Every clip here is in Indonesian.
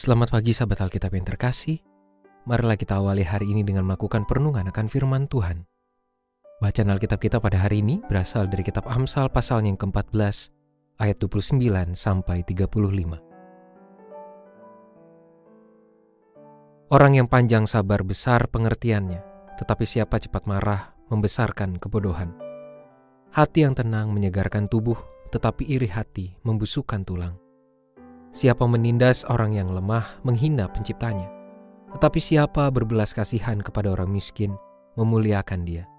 Selamat pagi sahabat Alkitab yang terkasih. Marilah kita awali hari ini dengan melakukan perenungan akan firman Tuhan. Bacaan Alkitab kita pada hari ini berasal dari kitab Amsal pasal yang ke-14 ayat 29 sampai 35. Orang yang panjang sabar besar pengertiannya, tetapi siapa cepat marah membesarkan kebodohan. Hati yang tenang menyegarkan tubuh, tetapi iri hati membusukkan tulang. Siapa menindas orang yang lemah menghina penciptanya, tetapi siapa berbelas kasihan kepada orang miskin memuliakan dia.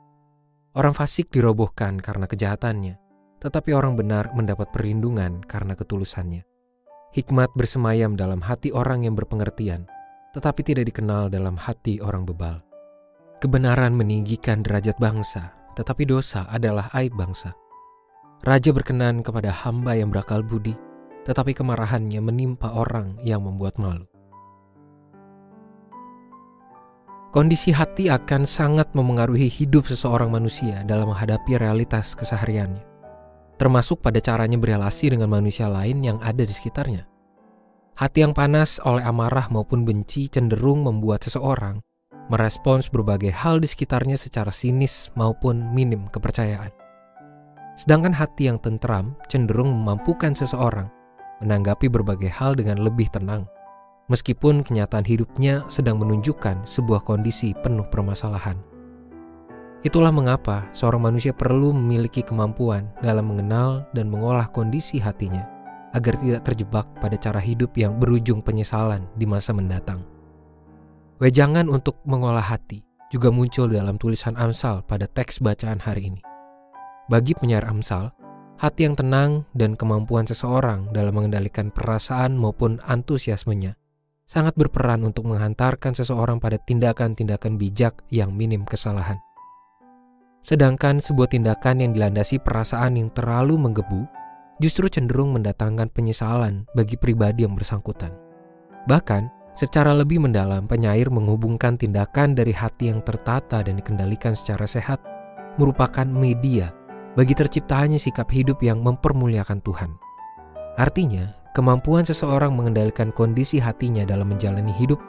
Orang fasik dirobohkan karena kejahatannya, tetapi orang benar mendapat perlindungan karena ketulusannya. Hikmat bersemayam dalam hati orang yang berpengertian, tetapi tidak dikenal dalam hati orang bebal. Kebenaran meninggikan derajat bangsa, tetapi dosa adalah aib bangsa. Raja berkenan kepada hamba yang berakal budi, tetapi kemarahannya menimpa orang yang membuat malu. Kondisi hati akan sangat memengaruhi hidup seseorang manusia dalam menghadapi realitas kesehariannya, termasuk pada caranya berrelasi dengan manusia lain yang ada di sekitarnya. Hati yang panas oleh amarah maupun benci cenderung membuat seseorang merespons berbagai hal di sekitarnya secara sinis maupun minim kepercayaan. Sedangkan hati yang tentram cenderung memampukan seseorang menanggapi berbagai hal dengan lebih tenang, meskipun kenyataan hidupnya sedang menunjukkan sebuah kondisi penuh permasalahan. Itulah mengapa seorang manusia perlu memiliki kemampuan dalam mengenal dan mengolah kondisi hatinya agar tidak terjebak pada cara hidup yang berujung penyesalan di masa mendatang. Wejangan untuk mengolah hati juga muncul dalam tulisan Amsal pada teks bacaan hari ini. Bagi penyair Amsal, hati yang tenang dan kemampuan seseorang dalam mengendalikan perasaan maupun antusiasmenya sangat berperan untuk menghantarkan seseorang pada tindakan-tindakan bijak yang minim kesalahan. Sedangkan sebuah tindakan yang dilandasi perasaan yang terlalu menggebu justru cenderung mendatangkan penyesalan bagi pribadi yang bersangkutan. Bahkan, Secara lebih mendalam, penyair menghubungkan tindakan dari hati yang tertata dan dikendalikan secara sehat merupakan media bagi terciptanya sikap hidup yang mempermuliakan Tuhan. Artinya, kemampuan seseorang mengendalikan kondisi hatinya dalam menjalani hidup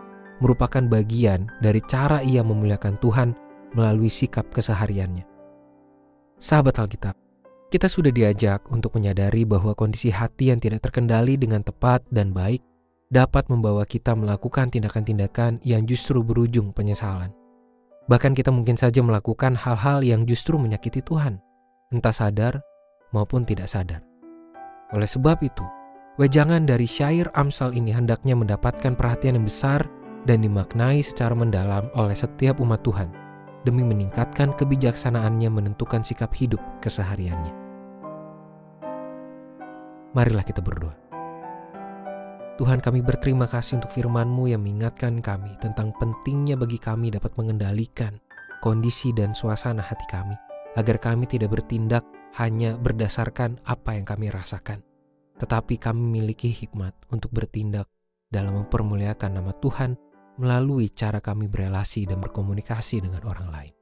merupakan bagian dari cara ia memuliakan Tuhan melalui sikap kesehariannya. Sahabat Alkitab, kita sudah diajak untuk menyadari bahwa kondisi hati yang tidak terkendali dengan tepat dan baik dapat membawa kita melakukan tindakan-tindakan yang justru berujung penyesalan. Bahkan kita mungkin saja melakukan hal-hal yang justru menyakiti Tuhan, entah sadar maupun tidak sadar. Oleh sebab itu, wejangan dari syair Amsal ini hendaknya mendapatkan perhatian yang besar dan dimaknai secara mendalam oleh setiap umat Tuhan demi meningkatkan kebijaksanaannya menentukan sikap hidup kesehariannya. Marilah kita berdoa. Tuhan kami berterima kasih untuk firman-Mu yang mengingatkan kami tentang pentingnya bagi kami dapat mengendalikan kondisi dan suasana hati kami, agar kami tidak bertindak hanya berdasarkan apa yang kami rasakan, tetapi kami memiliki hikmat untuk bertindak dalam mempermuliakan nama Tuhan melalui cara kami berelasi dan berkomunikasi dengan orang lain.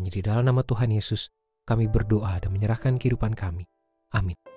Hanya di dalam nama Tuhan Yesus, kami berdoa dan menyerahkan kehidupan kami. Amin.